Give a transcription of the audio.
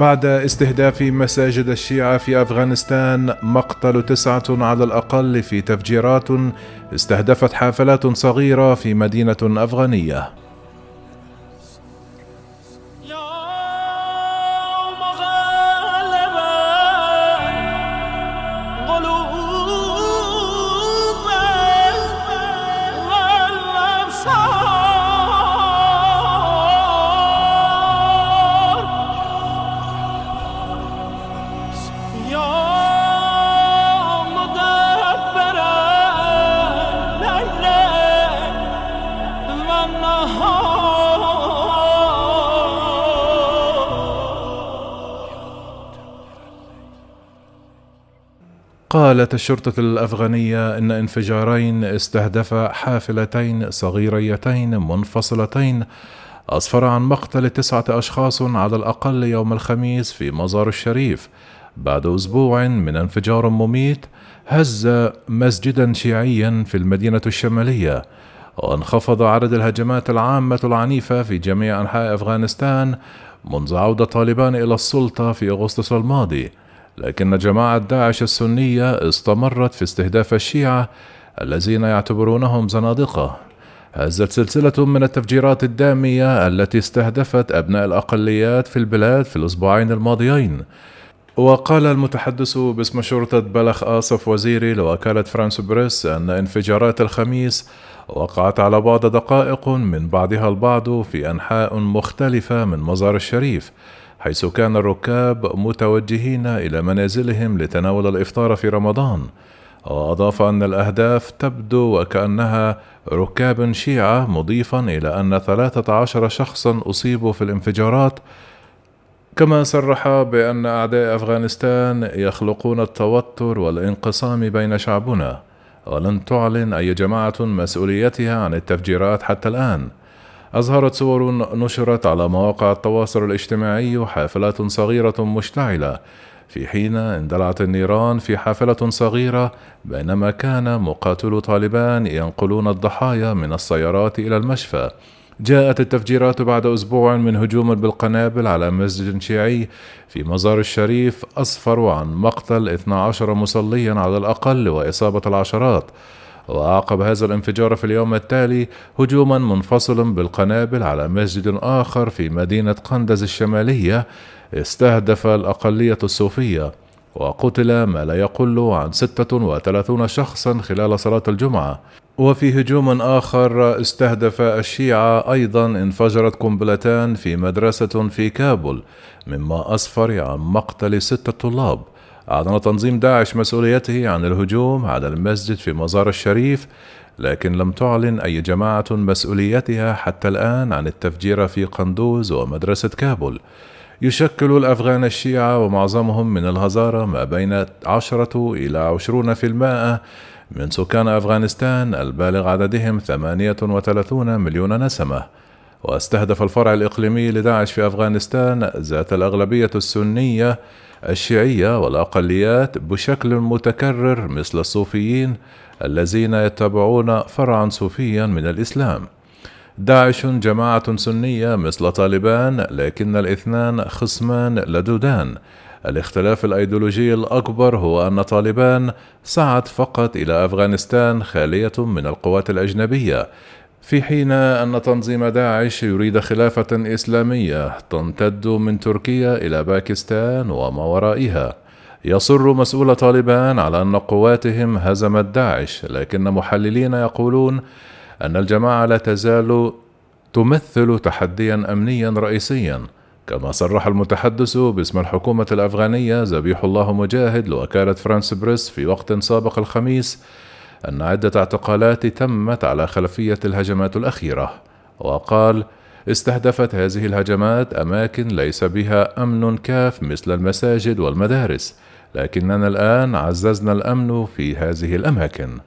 بعد استهداف مساجد الشيعة في أفغانستان مقتل تسعة على الأقل في تفجيرات استهدفت حافلات صغيرة في مدينة أفغانية. قالت الشرطة الأفغانية إن انفجارين استهدفا حافلتين صغيريتين منفصلتين أسفر عن مقتل تسعة أشخاص على الأقل يوم الخميس في مزار الشريف. بعد أسبوع من انفجار مميت هز مسجدا شيعيا في المدينة الشمالية. وانخفض عدد الهجمات العامة العنيفة في جميع أنحاء أفغانستان منذ عودة طالبان إلى السلطة في أغسطس الماضي. لكن جماعة داعش السنية استمرت في استهداف الشيعة الذين يعتبرونهم زنادقة. هزت سلسلة من التفجيرات الدامية التي استهدفت أبناء الأقليات في البلاد في الأسبوعين الماضيين. وقال المتحدث باسم شرطة بلخ آصف وزيري لوكالة فرانس بريس أن انفجارات الخميس وقعت على بعد دقائق من بعضها البعض في أنحاء مختلفة من مزار الشريف. حيث كان الركاب متوجهين إلى منازلهم لتناول الإفطار في رمضان. وأضاف أن الأهداف تبدو وكأنها ركاب شيعة مضيفا إلى أن ثلاثة عشر شخصا أصيبوا في الانفجارات. كما صرح بأن أعداء أفغانستان يخلقون التوتر والانقسام بين شعبنا. ولن تعلن أي جماعة مسؤوليتها عن التفجيرات حتى الآن. أظهرت صور نشرت على مواقع التواصل الاجتماعي حافلات صغيرة مشتعلة. في حين اندلعت النيران في حافلة صغيرة بينما كان مقاتلو طالبان ينقلون الضحايا من السيارات إلى المشفى. جاءت التفجيرات بعد أسبوع من هجوم بالقنابل على مسجد شيعي في مزار الشريف أسفر عن مقتل 12 مصليا على الأقل وإصابة العشرات. وأعقب هذا الانفجار في اليوم التالي هجوما منفصلا بالقنابل على مسجد آخر في مدينة قندز الشمالية استهدف الأقلية الصوفية وقتل ما لا يقل عن 36 شخصا خلال صلاة الجمعة. وفي هجوم آخر استهدف الشيعة أيضا انفجرت قنبلتان في مدرسة في كابول مما أسفر عن مقتل ستة طلاب. أعلن تنظيم داعش مسؤوليته عن الهجوم على المسجد في مزار الشريف لكن لم تعلن أي جماعة مسؤوليتها حتى الآن عن التفجير في قندوز ومدرسة كابول. يشكل الأفغان الشيعة ومعظمهم من الهزارة ما بين عشرة إلى عشرون في المائة من سكان أفغانستان البالغ عددهم 38 مليون نسمة. واستهدف الفرع الإقليمي لداعش في أفغانستان ذات الأغلبية السنية الشيعية والأقليات بشكل متكرر مثل الصوفيين الذين يتبعون فرعا صوفيا من الإسلام. داعش جماعة سنية مثل طالبان لكن الاثنان خصمان لدودان. الاختلاف الأيديولوجي الأكبر هو أن طالبان سعت فقط إلى أفغانستان خالية من القوات الأجنبية في حين أن تنظيم داعش يريد خلافة إسلامية تمتد من تركيا إلى باكستان وما ورائها. يصر مسؤول طالبان على أن قواتهم هزمت داعش لكن محللين يقولون أن الجماعة لا تزال تمثل تحديا أمنيا رئيسيا كما صرح المتحدث باسم الحكومة الأفغانية ذبيح الله مجاهد لوكالة فرانس بريس في وقت سابق الخميس أن عدة اعتقالات تمت على خلفية الهجمات الأخيرة وقال استهدفت هذه الهجمات أماكن ليس بها أمن كاف مثل المساجد والمدارس لكننا الآن عززنا الأمن في هذه الأماكن.